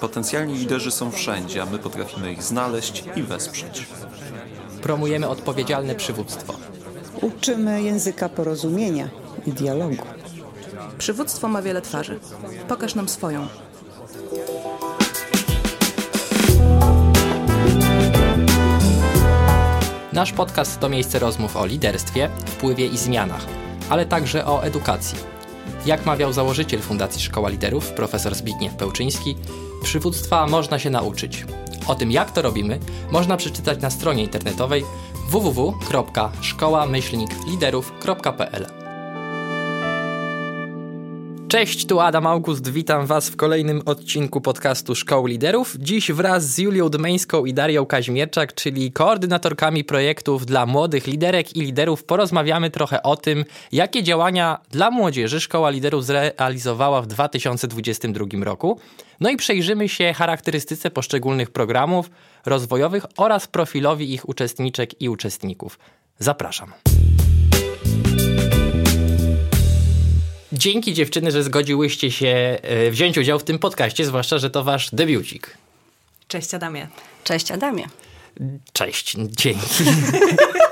Potencjalni liderzy są wszędzie, a my potrafimy ich znaleźć i wesprzeć. Promujemy odpowiedzialne przywództwo. Uczymy języka porozumienia i dialogu. Przywództwo ma wiele twarzy. Pokaż nam swoją. Nasz podcast to miejsce rozmów o liderstwie, wpływie i zmianach, ale także o edukacji. Jak mawiał założyciel Fundacji Szkoła Liderów, profesor Zbigniew Pełczyński, przywództwa można się nauczyć. O tym, jak to robimy, można przeczytać na stronie internetowej www.szkoła-liderów.pl. Cześć, tu Adam August, witam Was w kolejnym odcinku podcastu Szkoły Liderów. Dziś wraz z Julią Dmeńską i Darią Kaźmierczak, czyli koordynatorkami projektów dla młodych liderek i liderów, porozmawiamy trochę o tym, jakie działania dla młodzieży Szkoła Liderów zrealizowała w 2022 roku. No i przejrzymy się charakterystyce poszczególnych programów rozwojowych oraz profilowi ich uczestniczek i uczestników. Zapraszam. Dzięki dziewczyny, że zgodziłyście się e, wziąć udział w tym podcaście, zwłaszcza, że to wasz debiucik. Cześć Adamie. Cześć Adamie. Cześć, dzięki.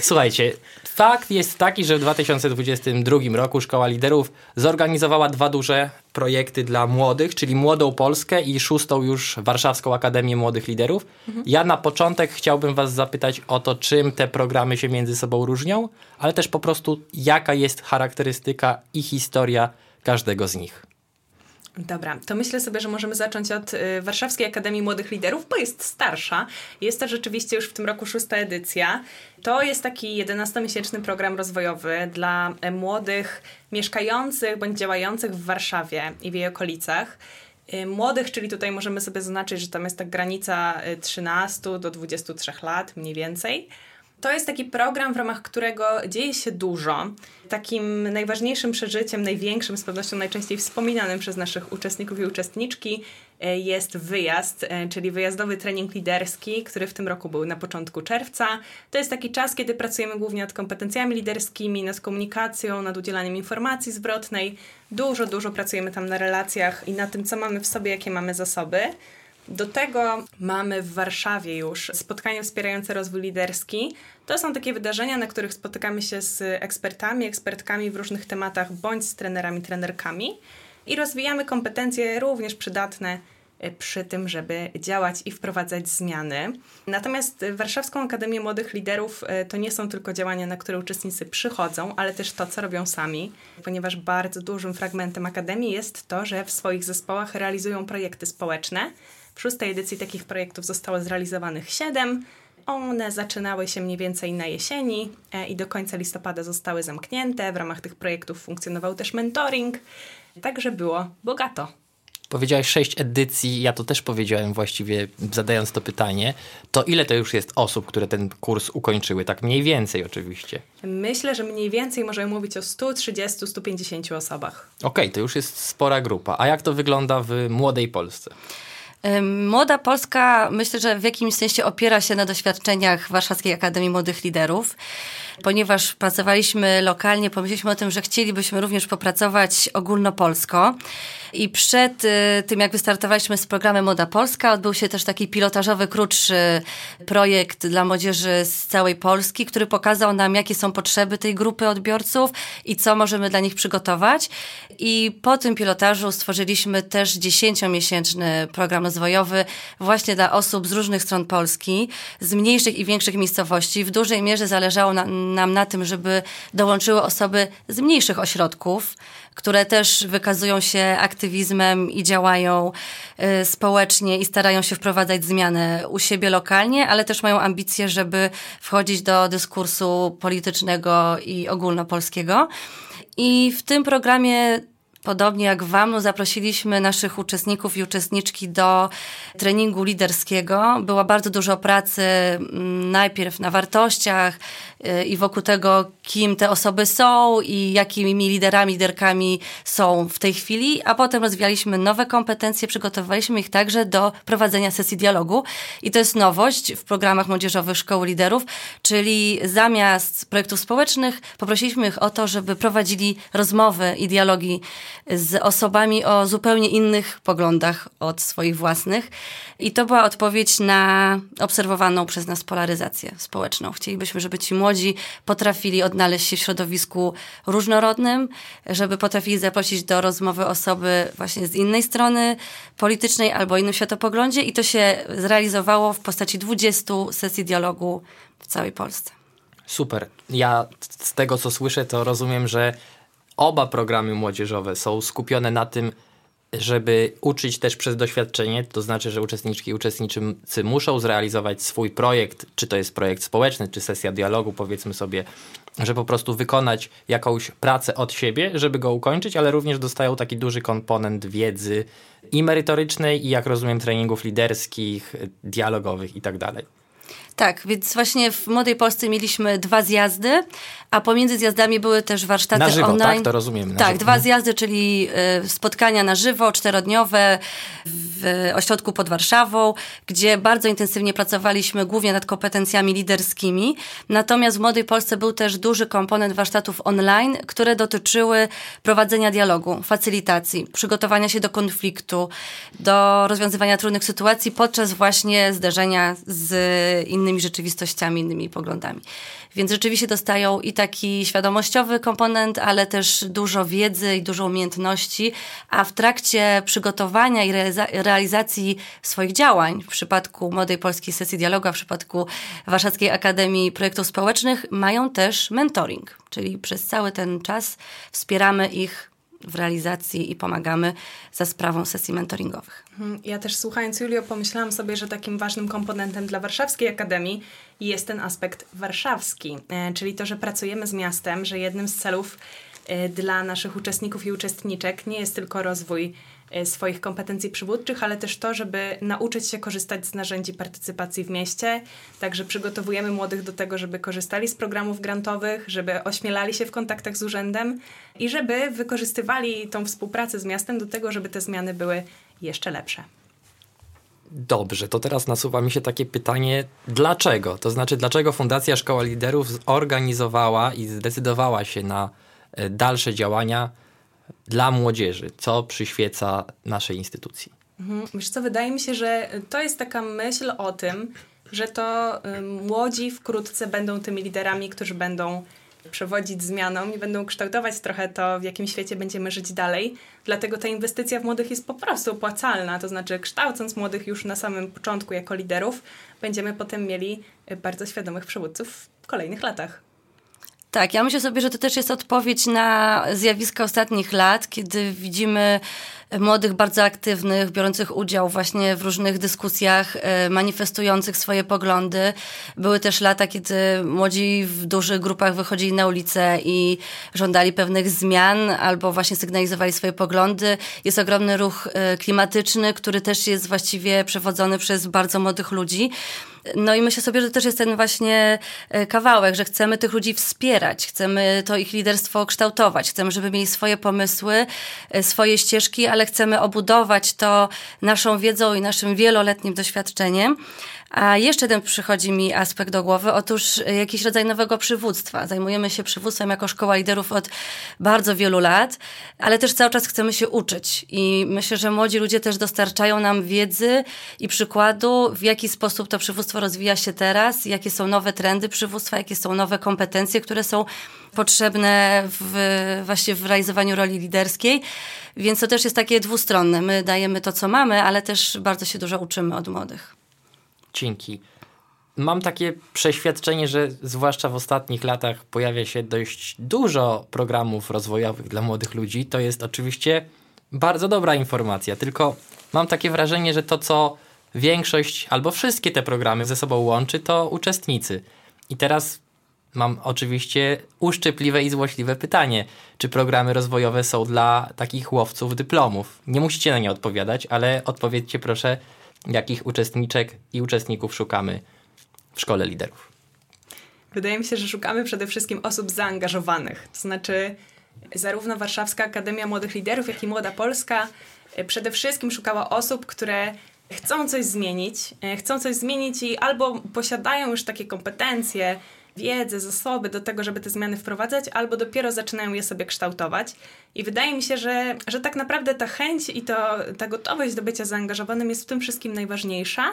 Słuchajcie, fakt jest taki, że w 2022 roku Szkoła Liderów zorganizowała dwa duże projekty dla młodych, czyli Młodą Polskę i szóstą już Warszawską Akademię Młodych Liderów. Mhm. Ja na początek chciałbym Was zapytać o to, czym te programy się między sobą różnią, ale też po prostu jaka jest charakterystyka i historia każdego z nich. Dobra, to myślę sobie, że możemy zacząć od y, Warszawskiej Akademii Młodych Liderów, bo jest starsza. Jest to rzeczywiście już w tym roku szósta edycja. To jest taki 11-miesięczny program rozwojowy dla e, młodych mieszkających bądź działających w Warszawie i w jej okolicach. Y, młodych, czyli tutaj możemy sobie zaznaczyć, że tam jest ta granica 13 y, do 23 lat mniej więcej. To jest taki program, w ramach którego dzieje się dużo. Takim najważniejszym przeżyciem, największym, z pewnością najczęściej wspominanym przez naszych uczestników i uczestniczki e, jest wyjazd, e, czyli wyjazdowy trening liderski, który w tym roku był na początku czerwca. To jest taki czas, kiedy pracujemy głównie nad kompetencjami liderskimi, nad komunikacją, nad udzielaniem informacji zwrotnej. Dużo, dużo pracujemy tam na relacjach i na tym, co mamy w sobie, jakie mamy zasoby. Do tego mamy w Warszawie już spotkania wspierające rozwój liderski. To są takie wydarzenia, na których spotykamy się z ekspertami, ekspertkami w różnych tematach, bądź z trenerami, trenerkami i rozwijamy kompetencje również przydatne e, przy tym, żeby działać i wprowadzać zmiany. Natomiast Warszawską Akademię Młodych Liderów e, to nie są tylko działania, na które uczestnicy przychodzą, ale też to, co robią sami, ponieważ bardzo dużym fragmentem Akademii jest to, że w swoich zespołach realizują projekty społeczne, w szóstej edycji takich projektów zostało zrealizowanych siedem. One zaczynały się mniej więcej na jesieni e, i do końca listopada zostały zamknięte. W ramach tych projektów funkcjonował też mentoring, także było bogato. Powiedziałeś sześć edycji, ja to też powiedziałem właściwie, zadając to pytanie. To ile to już jest osób, które ten kurs ukończyły? Tak mniej więcej oczywiście. Myślę, że mniej więcej możemy mówić o 130-150 osobach. Okej, okay, to już jest spora grupa. A jak to wygląda w młodej Polsce? Młoda Polska myślę, że w jakimś sensie opiera się na doświadczeniach Warszawskiej Akademii Młodych Liderów ponieważ pracowaliśmy lokalnie, pomyśleliśmy o tym, że chcielibyśmy również popracować ogólnopolsko. I przed y, tym, jak wystartowaliśmy z programem Moda Polska, odbył się też taki pilotażowy, krótszy projekt dla młodzieży z całej Polski, który pokazał nam, jakie są potrzeby tej grupy odbiorców i co możemy dla nich przygotować. I po tym pilotażu stworzyliśmy też dziesięciomiesięczny program rozwojowy właśnie dla osób z różnych stron Polski, z mniejszych i większych miejscowości. W dużej mierze zależało na, nam na tym, żeby dołączyły osoby z mniejszych ośrodków, które też wykazują się aktywizmem i działają y, społecznie i starają się wprowadzać zmiany u siebie lokalnie, ale też mają ambicje, żeby wchodzić do dyskursu politycznego i ogólnopolskiego. I w tym programie Podobnie jak Wam, no zaprosiliśmy naszych uczestników i uczestniczki do treningu liderskiego. Była bardzo dużo pracy mm, najpierw na wartościach y, i wokół tego, kim te osoby są i jakimi liderami, liderkami są w tej chwili, a potem rozwijaliśmy nowe kompetencje, przygotowaliśmy ich także do prowadzenia sesji dialogu. I to jest nowość w programach młodzieżowych Szkoły Liderów, czyli zamiast projektów społecznych poprosiliśmy ich o to, żeby prowadzili rozmowy i dialogi z osobami o zupełnie innych poglądach od swoich własnych. I to była odpowiedź na obserwowaną przez nas polaryzację społeczną. Chcielibyśmy, żeby ci młodzi potrafili odnaleźć się w środowisku różnorodnym, żeby potrafili zaprosić do rozmowy osoby właśnie z innej strony politycznej albo innym światopoglądzie i to się zrealizowało w postaci 20 sesji dialogu w całej Polsce. Super. Ja z tego, co słyszę, to rozumiem, że oba programy młodzieżowe są skupione na tym, żeby uczyć też przez doświadczenie, to znaczy, że uczestniczki i uczestnicy muszą zrealizować swój projekt, czy to jest projekt społeczny, czy sesja dialogu, powiedzmy sobie, że po prostu wykonać jakąś pracę od siebie, żeby go ukończyć, ale również dostają taki duży komponent wiedzy i merytorycznej, i jak rozumiem, treningów liderskich, dialogowych i tak. Tak, więc właśnie w Młodej Polsce mieliśmy dwa zjazdy, a pomiędzy zjazdami były też warsztaty na żywo, online. tak? To rozumiem. tak, żywo. dwa mhm. zjazdy, czyli y, spotkania na żywo, czterodniowe w ośrodku pod Warszawą, gdzie bardzo intensywnie pracowaliśmy głównie nad kompetencjami liderskimi. Natomiast w Młodej Polsce był też duży komponent warsztatów online, które dotyczyły prowadzenia dialogu, facylitacji, przygotowania się do konfliktu, do rozwiązywania trudnych sytuacji podczas właśnie zderzenia z innymi innymi rzeczywistościami, innymi poglądami. Więc rzeczywiście dostają i taki świadomościowy komponent, ale też dużo wiedzy i dużo umiejętności, a w trakcie przygotowania i realizacji swoich działań, w przypadku Młodej Polskiej Sesji Dialogu, w przypadku Warszawskiej Akademii Projektów Społecznych, mają też mentoring, czyli przez cały ten czas wspieramy ich w realizacji i pomagamy za sprawą sesji mentoringowych. Mhm. Ja też słuchając Julio pomyślałam sobie, że takim ważnym komponentem dla Warszawskiej Akademii jest ten aspekt warszawski, e, czyli to, że pracujemy z miastem, że jednym z celów e, dla naszych uczestników i uczestniczek nie jest tylko rozwój swoich kompetencji przywódczych, ale też to, żeby nauczyć się korzystać z narzędzi partycypacji w mieście. Także przygotowujemy młodych do tego, żeby korzystali z programów grantowych, żeby ośmielali się w kontaktach z urzędem i żeby wykorzystywali tą współpracę z miastem do tego, żeby te zmiany były jeszcze lepsze. Dobrze, to teraz nasuwa mi się takie pytanie, dlaczego? To znaczy, dlaczego Fundacja Szkoła Liderów zorganizowała i zdecydowała się na e, dalsze działania dla młodzieży? Co przyświeca naszej instytucji? Mhm. Wiesz co, wydaje mi się, że to jest taka myśl o tym, że to y, młodzi wkrótce będą tymi liderami, którzy będą przewodzić zmianom i będą kształtować trochę to, w jakim świecie będziemy żyć dalej. Dlatego ta inwestycja w młodych jest po prostu opłacalna. To znaczy, kształcąc młodych już na samym początku jako liderów, będziemy potem mieli bardzo świadomych przywódców w kolejnych latach. Tak, ja myślę sobie, że to też jest odpowiedź na zjawiska ostatnich lat, kiedy widzimy młodych, bardzo aktywnych, biorących udział właśnie w różnych dyskusjach, e, manifestujących swoje poglądy. Były też lata, kiedy młodzi w dużych grupach wychodzili na ulicę i żądali pewnych zmian albo właśnie sygnalizowali swoje poglądy. Jest ogromny ruch e, klimatyczny, który też jest właściwie przewodzony przez bardzo młodych ludzi. No i myślę sobie, że to też jest ten właśnie e, kawałek, że chcemy tych ludzi wspierać, chcemy to ich liderstwo kształtować, chcemy, żeby mieli swoje pomysły, swoje ścieżki, ale chcemy obudować to naszą wiedzą i naszym wieloletnim doświadczeniem. A jeszcze jeden przychodzi mi aspekt do głowy, otóż jakiś rodzaj nowego przywództwa. Zajmujemy się przywództwem jako szkoła liderów od bardzo wielu lat, ale też cały czas chcemy się uczyć i myślę, że młodzi ludzie też dostarczają nam wiedzy i przykładu, w jaki sposób to przywództwo rozwija się teraz, jakie są nowe trendy przywództwa, jakie są nowe kompetencje, które są potrzebne w, właśnie w realizowaniu roli liderskiej. Więc to też jest takie dwustronne. My dajemy to, co mamy, ale też bardzo się dużo uczymy od młodych. Dzięki. Mam takie przeświadczenie, że zwłaszcza w ostatnich latach pojawia się dość dużo programów rozwojowych dla młodych ludzi. To jest oczywiście bardzo dobra informacja, tylko mam takie wrażenie, że to, co większość albo wszystkie te programy ze sobą łączy, to uczestnicy. I teraz mam oczywiście uszczypliwe i złośliwe pytanie. Czy programy rozwojowe są dla takich łowców dyplomów? Nie musicie na nie odpowiadać, ale odpowiedzcie proszę, jakich uczestniczek i uczestników szukamy w Szkole Liderów. wydaje mi się, że szukamy przede wszystkim osób zaangażowanych. To znaczy, zarówno Warszawska Akademia Młodych Liderów, jak i Młoda Polska e, przede wszystkim szukała osób, które chcą coś zmienić, e, chcą coś zmienić i albo posiadają już takie kompetencje, wiedzę, zasoby do tego, żeby te zmiany wprowadzać, albo dopiero zaczynają je sobie kształtować. I wydaje mi się, że, że tak naprawdę ta chęć i to, ta gotowość do bycia zaangażowanym jest w tym wszystkim najważniejsza.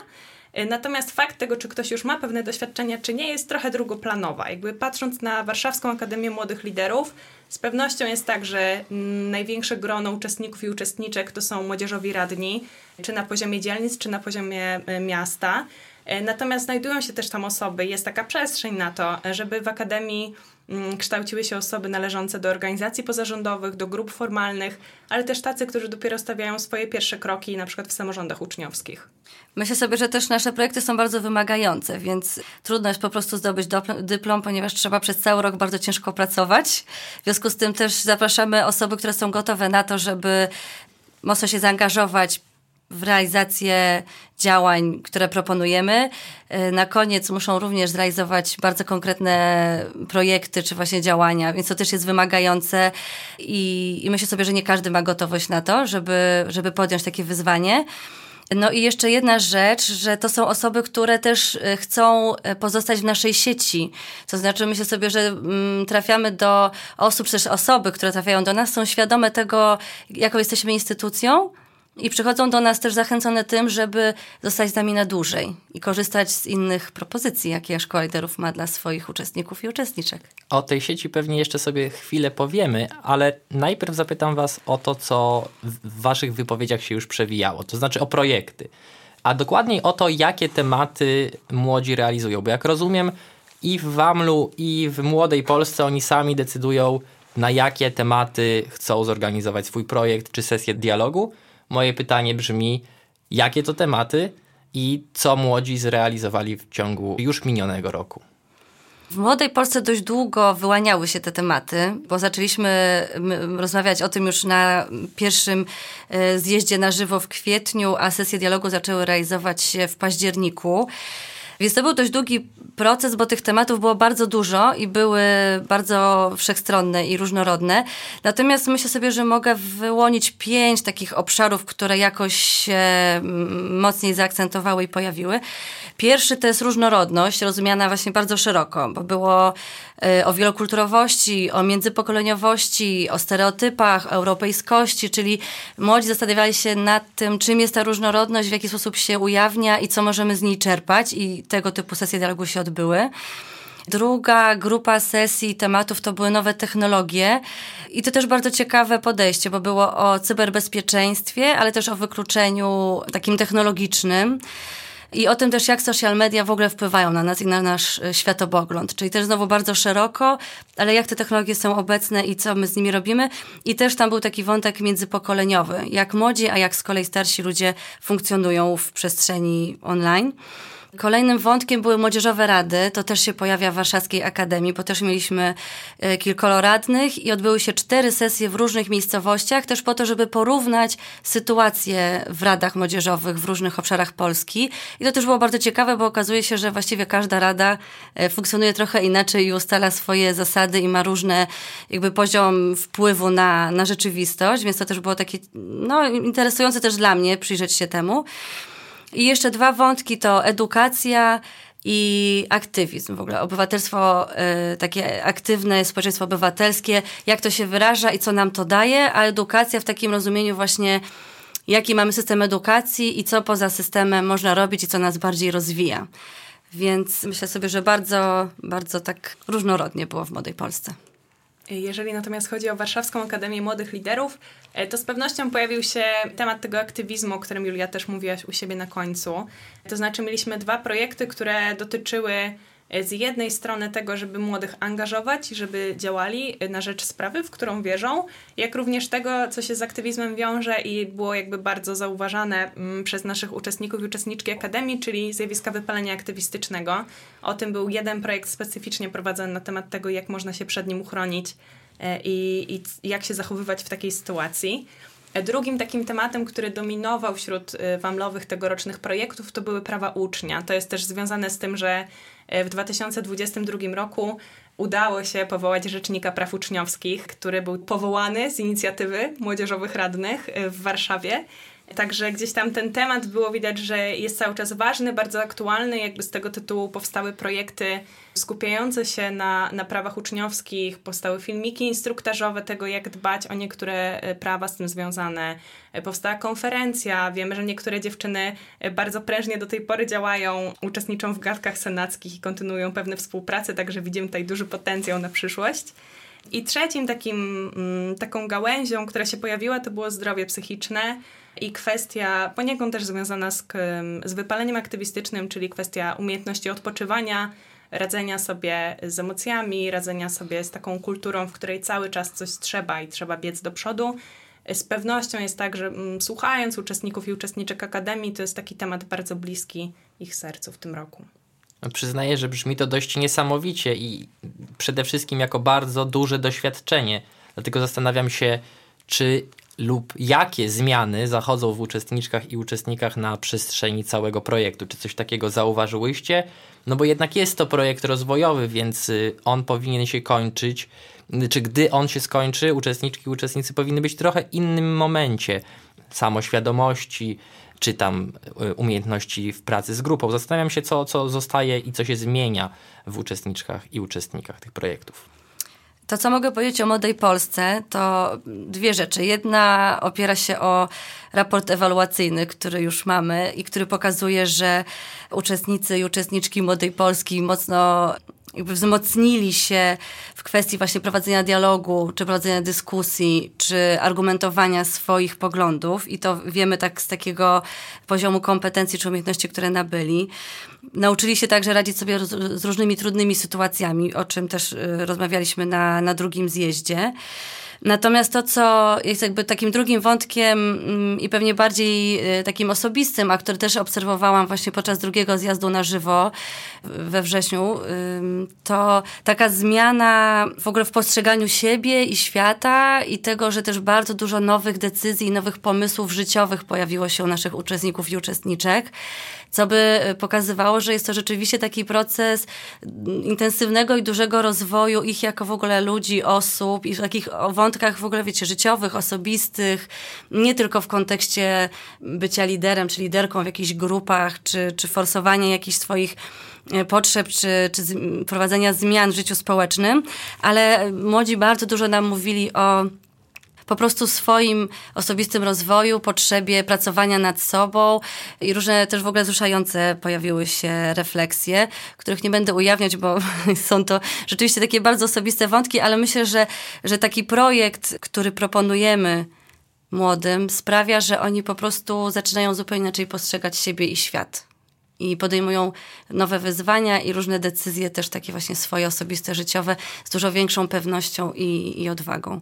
Natomiast fakt tego, czy ktoś już ma pewne doświadczenia, czy nie, jest trochę drugoplanowa. Jakby patrząc na Warszawską Akademię Młodych Liderów, z pewnością jest tak, że największe grono uczestników i uczestniczek to są młodzieżowi radni, czy na poziomie dzielnic, czy na poziomie e, miasta. E, natomiast znajdują się też tam osoby, jest taka przestrzeń na to, żeby w Akademii mm, kształciły się osoby należące do organizacji pozarządowych, do grup formalnych, ale też tacy, którzy dopiero stawiają swoje pierwsze kroki, na przykład w samorządach uczniowskich. Myślę sobie, że też nasze projekty są bardzo wymagające, więc trudno jest po prostu zdobyć dyplom, ponieważ trzeba przez cały rok bardzo ciężko pracować. W związku z tym też zapraszamy osoby, które są gotowe na to, żeby mocno się zaangażować w realizację działań, które proponujemy. E, na koniec muszą również zrealizować bardzo konkretne projekty czy właśnie działania, więc to też jest wymagające i, i myślę sobie, że nie każdy ma gotowość na to, żeby, żeby podjąć takie wyzwanie. No i jeszcze jedna rzecz, że to są osoby, które też e, chcą e, pozostać w naszej sieci. To znaczy myślę sobie, że mm, trafiamy do osób, czy też osoby, które trafiają do nas, są świadome tego, jaką jesteśmy instytucją, i przychodzą do nas też zachęcone tym, żeby zostać z nami na dłużej i korzystać z innych propozycji, jakie Szkoła Liderów ma dla swoich uczestników i uczestniczek. O tej sieci pewnie jeszcze sobie chwilę powiemy, ale najpierw zapytam Was o to, co w Waszych wypowiedziach się już przewijało, to znaczy o projekty. A dokładniej o to, jakie tematy młodzi realizują. Bo jak rozumiem, i w Wamlu, i w Młodej Polsce oni sami decydują, na jakie tematy chcą zorganizować swój projekt czy sesję dialogu. Moje pytanie brzmi, jakie to tematy i co młodzi zrealizowali w ciągu już minionego roku? W Młodej Polsce dość długo wyłaniały się te tematy, bo zaczęliśmy rozmawiać o tym już na pierwszym e, zjeździe na żywo w kwietniu, a sesje dialogu zaczęły realizować się w październiku. Więc to był dość długi proces, bo tych tematów było bardzo dużo i były bardzo wszechstronne i różnorodne. Natomiast myślę sobie, że mogę wyłonić pięć takich obszarów, które jakoś się mm, mocniej zaakcentowały i pojawiły. Pierwszy to jest różnorodność, rozumiana właśnie bardzo szeroko, bo było o wielokulturowości, o międzypokoleniowości, o stereotypach, o europejskości, czyli młodzi zastanawiali się nad tym, czym jest ta różnorodność, w jaki sposób się ujawnia i co możemy z niej czerpać i tego typu sesje dialogu się odbyły. Druga grupa sesji tematów to były nowe technologie i to też bardzo ciekawe podejście, bo było o cyberbezpieczeństwie, ale też o wykluczeniu takim technologicznym. I o tym też, jak social media w ogóle wpływają na nas i na nasz e, światopogląd. Czyli też znowu bardzo szeroko, ale jak te technologie są obecne i co my z nimi robimy. I też tam był taki wątek międzypokoleniowy. Jak młodzi, a jak z kolei starsi ludzie funkcjonują w przestrzeni online. Kolejnym wątkiem były młodzieżowe rady. To też się pojawia w Warszawskiej Akademii, bo też mieliśmy e, kilkoro radnych i odbyły się cztery sesje w różnych miejscowościach, też po to, żeby porównać sytuację w radach młodzieżowych w różnych obszarach Polski. I to też było bardzo ciekawe, bo okazuje się, że właściwie każda rada e, funkcjonuje trochę inaczej i ustala swoje zasady i ma różne jakby poziom wpływu na, na rzeczywistość, więc to też było takie no, interesujące też dla mnie przyjrzeć się temu. I jeszcze dwa wątki to edukacja i aktywizm w ogóle. Obywatelstwo, y, takie aktywne społeczeństwo obywatelskie, jak to się wyraża i co nam to daje, a edukacja w takim rozumieniu właśnie jaki mamy system edukacji i co poza systemem można robić i co nas bardziej rozwija. Więc myślę sobie, że bardzo, bardzo tak różnorodnie było w Młodej Polsce. Jeżeli natomiast chodzi o Warszawską Akademię Młodych Liderów, e, to z pewnością pojawił się temat tego aktywizmu, o którym Julia też mówiłaś u siebie na końcu. To znaczy mieliśmy dwa projekty, które dotyczyły z jednej strony tego, żeby młodych angażować i żeby działali na rzecz sprawy, w którą wierzą, jak również tego, co się z aktywizmem wiąże i było jakby bardzo zauważane mm, przez naszych uczestników i uczestniczki Akademii, czyli zjawiska wypalenia aktywistycznego. O tym był jeden projekt specyficznie prowadzony na temat tego, jak można się przed nim uchronić e, i, i jak się zachowywać w takiej sytuacji. Drugim takim tematem, który dominował wśród y, wamlowych tegorocznych projektów, to były prawa ucznia. To jest też związane z tym, że w 2022 roku udało się powołać Rzecznika Praw Uczniowskich, który był powołany z inicjatywy młodzieżowych radnych w Warszawie. Także gdzieś tam ten temat było widać, że jest cały czas ważny, bardzo aktualny. Jakby z tego tytułu powstały projekty skupiające się na, na prawach uczniowskich, powstały filmiki instruktażowe tego, jak dbać o niektóre e, prawa z tym związane. E, powstała konferencja. Wiemy, że niektóre dziewczyny e, bardzo prężnie do tej pory działają, uczestniczą w gadkach senackich i kontynuują pewne współprace, także widzimy tutaj duży potencjał na przyszłość. I trzecim takim, mm, taką gałęzią, która się pojawiła, to było zdrowie psychiczne i kwestia poniekąd też związana z, z wypaleniem aktywistycznym, czyli kwestia umiejętności odpoczywania, radzenia sobie z emocjami, radzenia sobie z taką kulturą, w której cały czas coś trzeba i trzeba biec do przodu. Z pewnością jest tak, że mm, słuchając uczestników i uczestniczek Akademii, to jest taki temat bardzo bliski ich sercu w tym roku. No, przyznaję, że brzmi to dość niesamowicie i przede wszystkim jako bardzo duże doświadczenie. Dlatego zastanawiam się, czy lub jakie zmiany zachodzą w uczestniczkach i uczestnikach na przestrzeni całego projektu? Czy coś takiego zauważyłyście? No bo jednak jest to projekt rozwojowy, więc y, on powinien się kończyć. Czy gdy on się skończy, uczestniczki i uczestnicy powinny być w trochę innym momencie samoświadomości, czy tam y, umiejętności w pracy z grupą. Zastanawiam się, co, co zostaje i co się zmienia w uczestniczkach i uczestnikach tych projektów. To, co mogę powiedzieć o Młodej Polsce, to dwie rzeczy. Jedna opiera się o raport ewaluacyjny, który już mamy i który pokazuje, że uczestnicy i uczestniczki Młodej Polski mocno jakby wzmocnili się w kwestii właśnie prowadzenia dialogu, czy prowadzenia dyskusji, czy argumentowania swoich poglądów i to wiemy tak z takiego poziomu kompetencji czy umiejętności, które nabyli. Nauczyli się także radzić sobie z różnymi trudnymi sytuacjami, o czym też y, rozmawialiśmy na, na drugim zjeździe. Natomiast to, co jest jakby takim drugim wątkiem mm, i pewnie bardziej y, takim osobistym, a który też obserwowałam właśnie podczas drugiego zjazdu na żywo we wrześniu, to taka zmiana w ogóle w postrzeganiu siebie i świata i tego, że też bardzo dużo nowych decyzji, nowych pomysłów życiowych pojawiło się u naszych uczestników i uczestniczek co by pokazywało, że jest to rzeczywiście taki proces intensywnego i dużego rozwoju ich jako w ogóle ludzi, osób i takich wątkach w ogóle, wiecie, życiowych, osobistych, nie tylko w kontekście bycia liderem czy liderką w jakichś grupach, czy, czy forsowania jakichś swoich e, potrzeb, czy, czy prowadzenia zmian w życiu społecznym, ale młodzi bardzo dużo nam mówili o po prostu swoim osobistym rozwoju, potrzebie pracowania nad sobą i różne też w ogóle wzruszające pojawiły się refleksje, których nie będę ujawniać, bo są to rzeczywiście takie bardzo osobiste wątki, ale myślę, że, że taki projekt, który proponujemy młodym, sprawia, że oni po prostu zaczynają zupełnie inaczej postrzegać siebie i świat i podejmują nowe wyzwania i różne decyzje, też takie właśnie swoje osobiste, życiowe, z dużo większą pewnością i, i odwagą.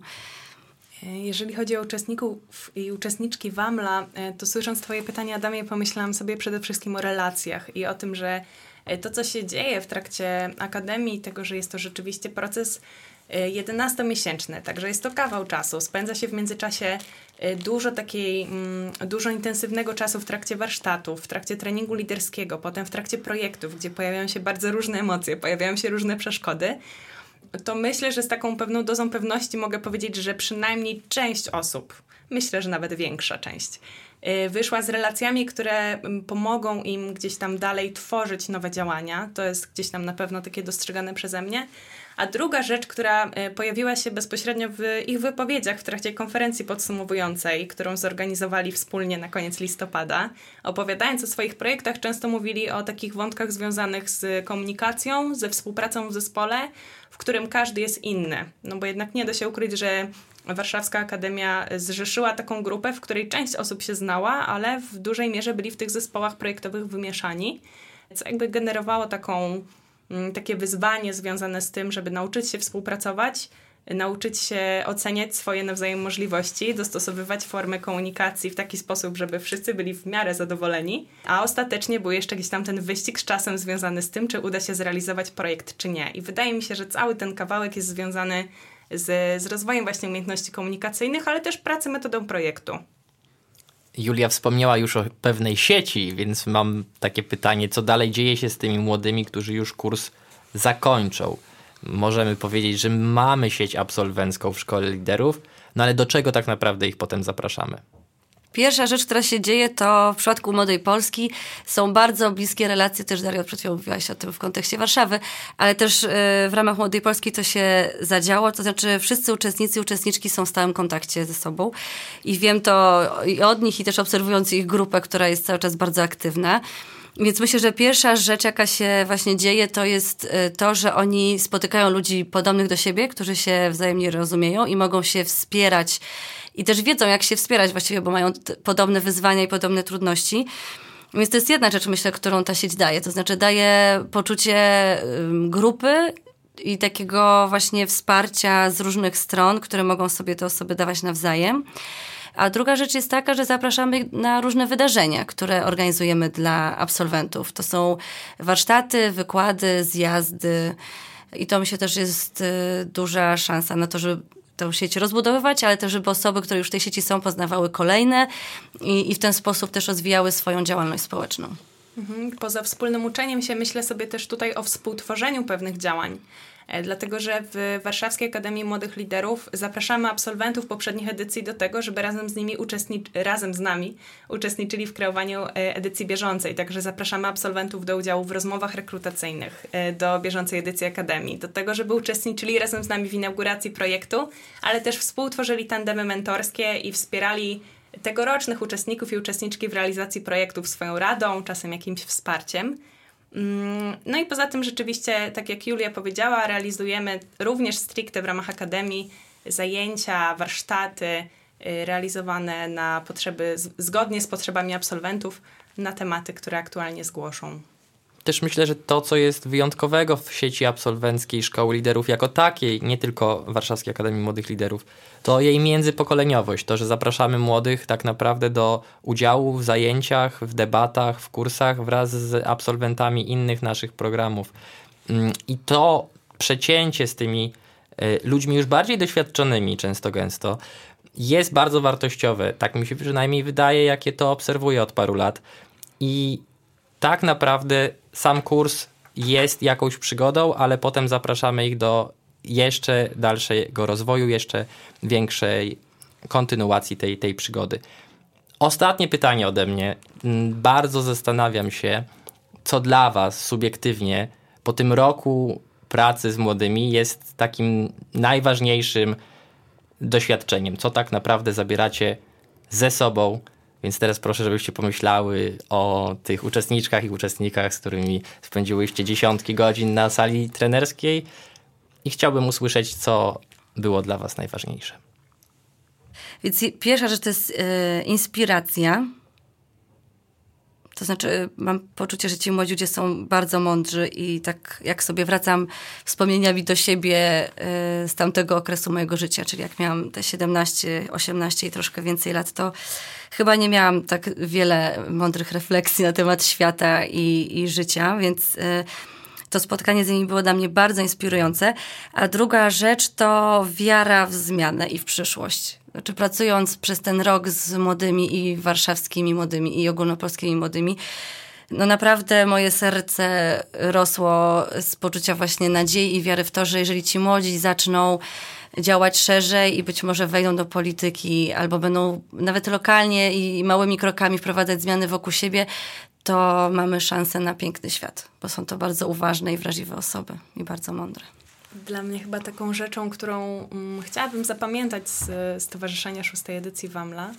Jeżeli chodzi o uczestników i uczestniczki WAMLA, e, to słysząc Twoje pytanie, Adamie, pomyślałam sobie przede wszystkim o relacjach i o tym, że e, to, co się dzieje w trakcie akademii, tego, że jest to rzeczywiście proces 11-miesięczny, e, także jest to kawał czasu. Spędza się w międzyczasie dużo takiej, mm, dużo intensywnego czasu w trakcie warsztatów, w trakcie treningu liderskiego, potem w trakcie projektów, gdzie pojawiają się bardzo różne emocje, pojawiają się różne przeszkody to myślę, że z taką pewną dozą pewności mogę powiedzieć, że przynajmniej część osób, myślę, że nawet większa część, wyszła z relacjami, które mm, pomogą im gdzieś tam dalej tworzyć nowe działania. To jest gdzieś tam na pewno takie dostrzegane przeze mnie. A druga rzecz, która y, pojawiła się bezpośrednio w ich wypowiedziach w trakcie konferencji podsumowującej, którą zorganizowali wspólnie na koniec listopada, opowiadając o swoich projektach, często mówili o takich wątkach związanych z komunikacją, ze współpracą w zespole, w którym każdy jest inny. No bo jednak nie da się ukryć, że Warszawska Akademia zrzeszyła taką grupę, w której część osób się znała, ale w dużej mierze byli w tych zespołach projektowych wymieszani, co jakby generowało taką, mm, takie wyzwanie związane z tym, żeby nauczyć się współpracować, nauczyć się oceniać swoje nawzajem możliwości, dostosowywać formę komunikacji w taki sposób, żeby wszyscy byli w miarę zadowoleni, a ostatecznie był jeszcze jakiś tam ten wyścig z czasem związany z tym, czy uda się zrealizować projekt, czy nie. I wydaje mi się, że cały ten kawałek jest związany z, z rozwojem właśnie umiejętności komunikacyjnych, ale też pracy metodą projektu. Julia wspomniała już o pewnej sieci, więc mam takie pytanie, co dalej dzieje się z tymi młodymi, którzy już kurs zakończą? Możemy powiedzieć, że mamy sieć absolwencką w szkole liderów, no ale do czego tak naprawdę ich potem zapraszamy? Pierwsza rzecz, która się dzieje, to w przypadku Młodej Polski są bardzo bliskie relacje, też Daria przed chwilą mówiłaś o tym w kontekście Warszawy, ale też y, w ramach Młodej Polski to się zadziało, to znaczy wszyscy uczestnicy uczestniczki są w stałym kontakcie ze sobą i wiem to i od nich i też obserwując ich grupę, która jest cały czas bardzo aktywna. Więc myślę, że pierwsza rzecz, jaka się właśnie dzieje, to jest y, to, że oni spotykają ludzi podobnych do siebie, którzy się wzajemnie rozumieją i mogą się wspierać i też wiedzą, jak się wspierać właściwie, bo mają podobne wyzwania i podobne trudności. Więc to jest jedna rzecz, myślę, którą ta sieć daje. To znaczy daje poczucie grupy i takiego właśnie wsparcia z różnych stron, które mogą sobie te osoby dawać nawzajem. A druga rzecz jest taka, że zapraszamy na różne wydarzenia, które organizujemy dla absolwentów. To są warsztaty, wykłady, zjazdy. I to myślę też jest y, duża szansa na to, żeby tę sieć rozbudowywać, ale też, żeby osoby, które już w tej sieci są, poznawały kolejne i, i w ten sposób też rozwijały swoją działalność społeczną. Mhm. Poza wspólnym uczeniem się myślę sobie też tutaj o współtworzeniu pewnych działań. E, dlatego że w Warszawskiej Akademii Młodych Liderów zapraszamy absolwentów poprzednich edycji do tego, żeby razem z nimi uczestnic- razem z nami uczestniczyli w kreowaniu e, edycji bieżącej. Także zapraszamy absolwentów do udziału w rozmowach rekrutacyjnych e, do bieżącej edycji Akademii, do tego, żeby uczestniczyli razem z nami w inauguracji projektu, ale też współtworzyli tandemy mentorskie i wspierali tegorocznych uczestników i uczestniczki w realizacji projektów swoją radą, czasem jakimś wsparciem. Mm, no i poza tym rzeczywiście, tak jak Julia powiedziała, realizujemy również stricte w ramach Akademii zajęcia, warsztaty y, realizowane na potrzeby, zgodnie z potrzebami absolwentów na tematy, które aktualnie zgłoszą też myślę, że to, co jest wyjątkowego w sieci absolwenckiej Szkoły Liderów jako takiej, nie tylko Warszawskiej Akademii Młodych Liderów, to jej międzypokoleniowość, to, że zapraszamy młodych tak naprawdę do udziału w zajęciach, w debatach, w kursach wraz z absolwentami innych naszych programów. Mm, I to przecięcie z tymi y, ludźmi już bardziej doświadczonymi często gęsto jest bardzo wartościowe. Tak mi się przynajmniej wydaje, jakie to obserwuję od paru lat. I tak naprawdę sam kurs jest jakąś przygodą, ale potem zapraszamy ich do jeszcze dalszego rozwoju, jeszcze większej kontynuacji tej, tej przygody. Ostatnie pytanie ode mnie. Mm, bardzo zastanawiam się, co dla Was subiektywnie po tym roku pracy z młodymi jest takim najważniejszym doświadczeniem. Co tak naprawdę zabieracie ze sobą więc teraz proszę, żebyście pomyślały o tych uczestniczkach i uczestnikach, z którymi spędziłyście dziesiątki godzin na sali trenerskiej i chciałbym usłyszeć, co było dla Was najważniejsze. Więc pierwsza rzecz to jest yy, inspiracja. To znaczy, mam poczucie, że ci młodzi ludzie są bardzo mądrzy i tak jak sobie wracam wspomnieniami do siebie yy, z tamtego okresu mojego życia, czyli jak miałam te 17, 18 i troszkę więcej lat, to chyba nie miałam tak wiele mądrych refleksji na temat świata i, i życia, więc y, to spotkanie z nimi było dla mnie bardzo inspirujące. A druga rzecz to wiara w zmianę i w przyszłość. Znaczy, pracując przez ten rok z młodymi i warszawskimi młodymi i ogólnopolskimi młodymi, no naprawdę moje serce rosło z poczucia właśnie nadziei i wiary w to, że jeżeli ci młodzi zaczną działać szerzej i być może wejdą do polityki albo będą nawet lokalnie i małymi krokami wprowadzać zmiany wokół siebie, to mamy szansę na piękny świat, bo są to bardzo uważne i wrażliwe osoby i bardzo mądre. Dla mnie chyba taką rzeczą, którą mm, chciałabym zapamiętać z Stowarzyszenia Szóstej Edycji WAMLA,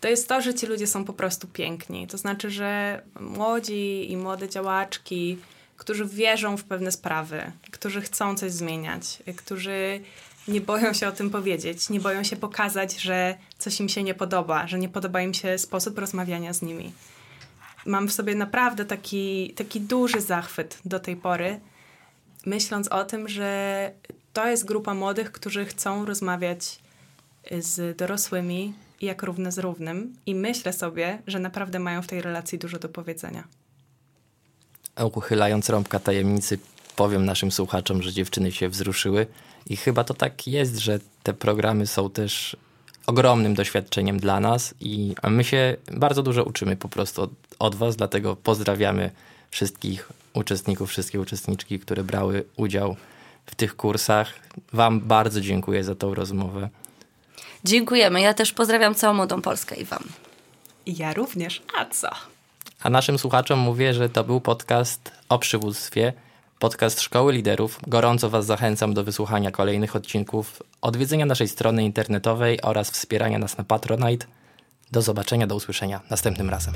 to jest to, że ci ludzie są po prostu piękni. To znaczy, że młodzi i młode działaczki, którzy wierzą w pewne sprawy, którzy chcą coś zmieniać, którzy nie boją się o tym powiedzieć, nie boją się pokazać, że coś im się nie podoba, że nie podoba im się sposób rozmawiania z nimi. Mam w sobie naprawdę taki, taki duży zachwyt do tej pory, myśląc o tym, że to jest grupa młodych, którzy chcą rozmawiać z dorosłymi jak równy z równym. I myślę sobie, że naprawdę mają w tej relacji dużo do powiedzenia. Uchylając rąbka tajemnicy, powiem naszym słuchaczom, że dziewczyny się wzruszyły. I chyba to tak jest, że te programy są też ogromnym doświadczeniem dla nas. I my się bardzo dużo uczymy po prostu od, od Was, dlatego pozdrawiamy wszystkich uczestników, wszystkie uczestniczki, które brały udział w tych kursach. Wam bardzo dziękuję za tą rozmowę. Dziękujemy. Ja też pozdrawiam całą Młodą Polskę i Wam. I ja również. A co? A naszym słuchaczom mówię, że to był podcast o przywództwie, podcast Szkoły Liderów. Gorąco Was zachęcam do wysłuchania kolejnych odcinków, odwiedzenia naszej strony internetowej oraz wspierania nas na Patronite. Do zobaczenia, do usłyszenia następnym razem.